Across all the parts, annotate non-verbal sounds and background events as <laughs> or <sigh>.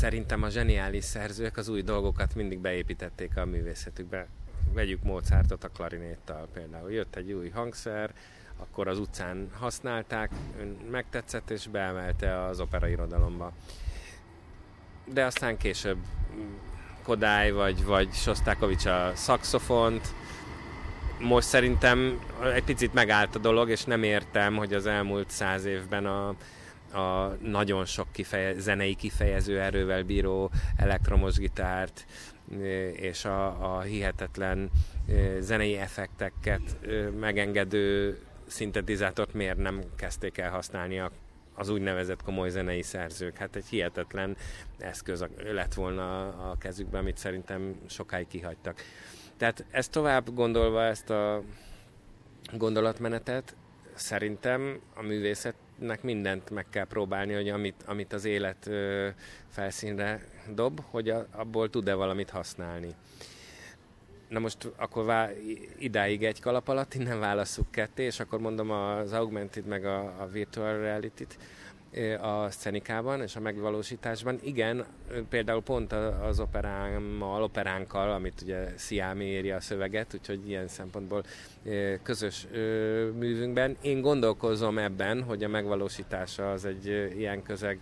Szerintem a zseniális szerzők az új dolgokat mindig beépítették a művészetükbe. Vegyük Mozartot a klarinéttal például. Jött egy új hangszer, akkor az utcán használták, megtetszett és beemelte az operairodalomba. De aztán később Kodály vagy, vagy Sostákovics a szakszofont, most szerintem egy picit megállt a dolog, és nem értem, hogy az elmúlt száz évben a, a nagyon sok kifeje, zenei kifejező erővel bíró elektromos gitárt és a, a hihetetlen zenei effekteket megengedő szintetizátort miért nem kezdték el használni a az úgynevezett komoly zenei szerzők. Hát egy hihetetlen eszköz lett volna a kezükben, amit szerintem sokáig kihagytak. Tehát ezt tovább gondolva, ezt a gondolatmenetet, szerintem a művészetnek mindent meg kell próbálni, hogy amit, amit az élet ö, felszínre dob, hogy a, abból tud-e valamit használni. Na most akkor vá- idáig egy kalap alatt, innen válasszuk ketté, és akkor mondom az augmented meg a, a virtual reality-t a szenikában és a megvalósításban. Igen, például pont az operámmal, operánkkal, amit ugye Sziámi írja a szöveget, úgyhogy ilyen szempontból közös művünkben. Én gondolkozom ebben, hogy a megvalósítása az egy ilyen közeg,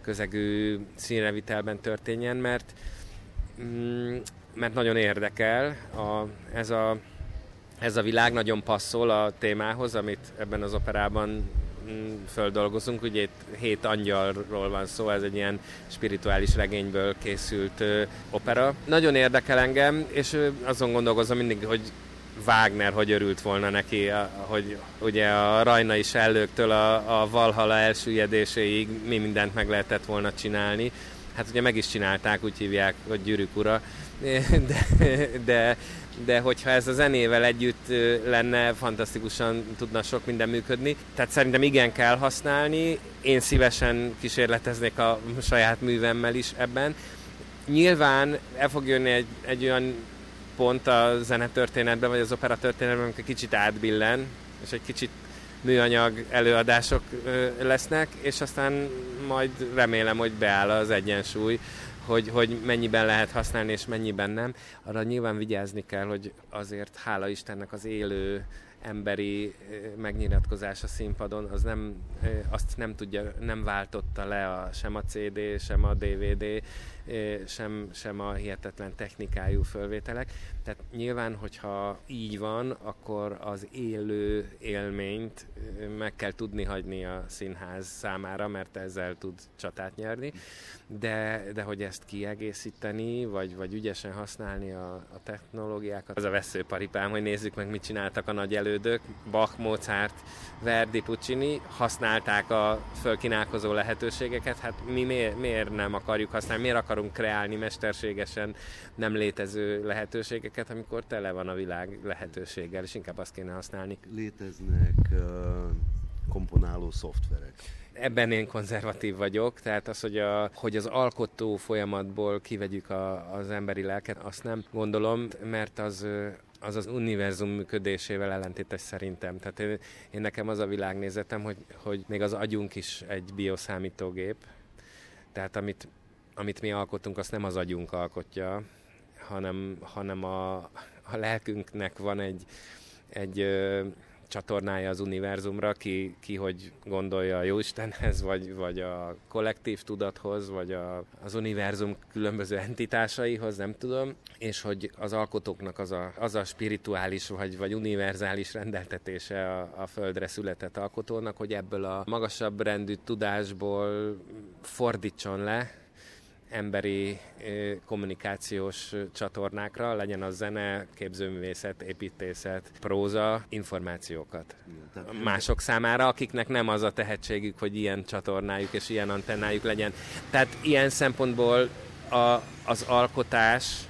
közegű színrevitelben történjen, mert mm, mert nagyon érdekel. A, ez, a, ez a világ nagyon passzol a témához, amit ebben az operában földolgozunk. Ugye itt hét angyalról van szó, ez egy ilyen spirituális regényből készült opera. Nagyon érdekel engem, és azon gondolkozom mindig, hogy Wagner hogy örült volna neki, hogy ugye a rajnai sellőktől a, a Valhalla elsüllyedéséig mi mindent meg lehetett volna csinálni. Hát ugye meg is csinálták, úgy hívják, hogy gyűrűk ura, de, de, de hogyha ez a zenével együtt lenne, fantasztikusan tudna sok minden működni. Tehát szerintem igen kell használni, én szívesen kísérleteznék a saját művemmel is ebben. Nyilván el fog jönni egy, egy olyan pont a zenetörténetben, vagy az opera történetben, amikor kicsit átbillen, és egy kicsit műanyag előadások lesznek, és aztán majd remélem, hogy beáll az egyensúly, hogy, hogy mennyiben lehet használni és mennyiben nem. Arra nyilván vigyázni kell, hogy azért hála Istennek az élő emberi megnyilatkozás a színpadon, az nem, azt nem tudja, nem váltotta le a, sem a CD, sem a DVD, sem, sem a hihetetlen technikájú fölvételek. Tehát nyilván, hogyha így van, akkor az élő élményt meg kell tudni hagyni a színház számára, mert ezzel tud csatát nyerni, de, de hogy ezt kiegészíteni, vagy, vagy ügyesen használni a, a technológiákat, az a veszőparipám, hogy nézzük meg, mit csináltak a nagy elődök, Bach, Mozart, Verdi, Puccini, használták a fölkínálkozó lehetőségeket, hát mi miért, miért nem akarjuk használni, miért akar akarunk kreálni mesterségesen nem létező lehetőségeket, amikor tele van a világ lehetőséggel, és inkább azt kéne használni. Léteznek uh, komponáló szoftverek. Ebben én konzervatív vagyok, tehát az, hogy, a, hogy az alkotó folyamatból kivegyük a, az emberi lelket, azt nem gondolom, mert az az az univerzum működésével ellentétes szerintem. Tehát én, én nekem az a világnézetem, hogy, hogy még az agyunk is egy bioszámítógép, tehát amit amit mi alkotunk, azt nem az agyunk alkotja, hanem, hanem a, a lelkünknek van egy, egy csatornája az univerzumra, ki, ki hogy gondolja a Jóistenhez, vagy, vagy a kollektív tudathoz, vagy a, az univerzum különböző entitásaihoz, nem tudom, és hogy az alkotóknak az a, az a spirituális vagy, vagy univerzális rendeltetése a, a földre született alkotónak, hogy ebből a magasabb rendű tudásból fordítson le, emberi kommunikációs csatornákra, legyen az zene, képzőművészet, építészet, próza, információkat. Mások számára, akiknek nem az a tehetségük, hogy ilyen csatornájuk és ilyen antennájuk legyen. Tehát ilyen szempontból a, az alkotás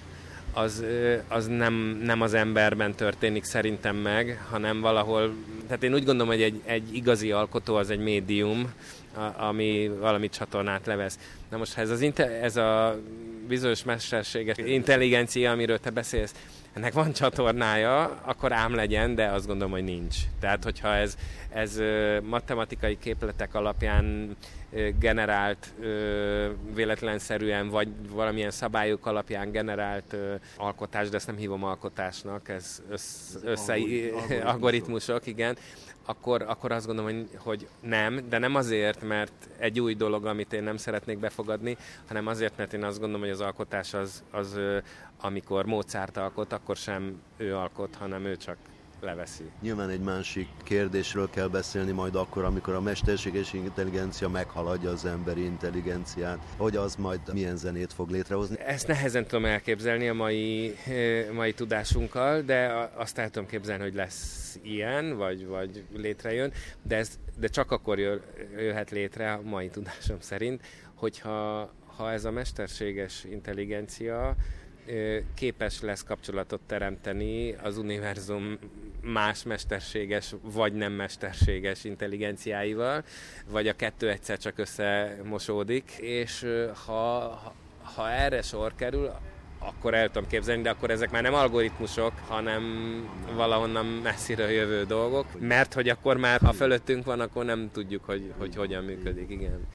az, az nem, nem az emberben történik szerintem meg, hanem valahol, tehát én úgy gondolom, hogy egy, egy igazi alkotó az egy médium, ami valami csatornát levesz. Na most, ha ez, az ez a bizonyos mesterséges intelligencia, amiről te beszélsz, ennek van csatornája, akkor ám legyen, de azt gondolom, hogy nincs. Tehát, hogyha ez, ez matematikai képletek alapján generált véletlenszerűen, vagy valamilyen szabályok alapján generált alkotás, de ezt nem hívom alkotásnak, ez össze, össze algoritmusok, <laughs> igen, akkor, akkor azt gondolom, hogy, hogy nem, de nem azért, mert egy új dolog, amit én nem szeretnék befogadni, hanem azért, mert én azt gondolom, hogy az alkotás az, az amikor Mozart alkot, akkor sem ő alkot, hanem ő csak leveszi. Nyilván egy másik kérdésről kell beszélni majd akkor, amikor a mesterséges intelligencia meghaladja az emberi intelligenciát, hogy az majd milyen zenét fog létrehozni. Ezt nehezen tudom elképzelni a mai, eh, mai tudásunkkal, de azt el tudom képzelni, hogy lesz ilyen, vagy, vagy létrejön, de, ez, de csak akkor jöhet létre a mai tudásom szerint, hogyha ha ez a mesterséges intelligencia képes lesz kapcsolatot teremteni az univerzum más mesterséges vagy nem mesterséges intelligenciáival, vagy a kettő egyszer csak összemosódik, és ha, ha erre sor kerül, akkor el tudom képzelni, de akkor ezek már nem algoritmusok, hanem valahonnan messziről jövő dolgok, mert hogy akkor már ha fölöttünk van, akkor nem tudjuk, hogy, hogy hogyan működik, igen.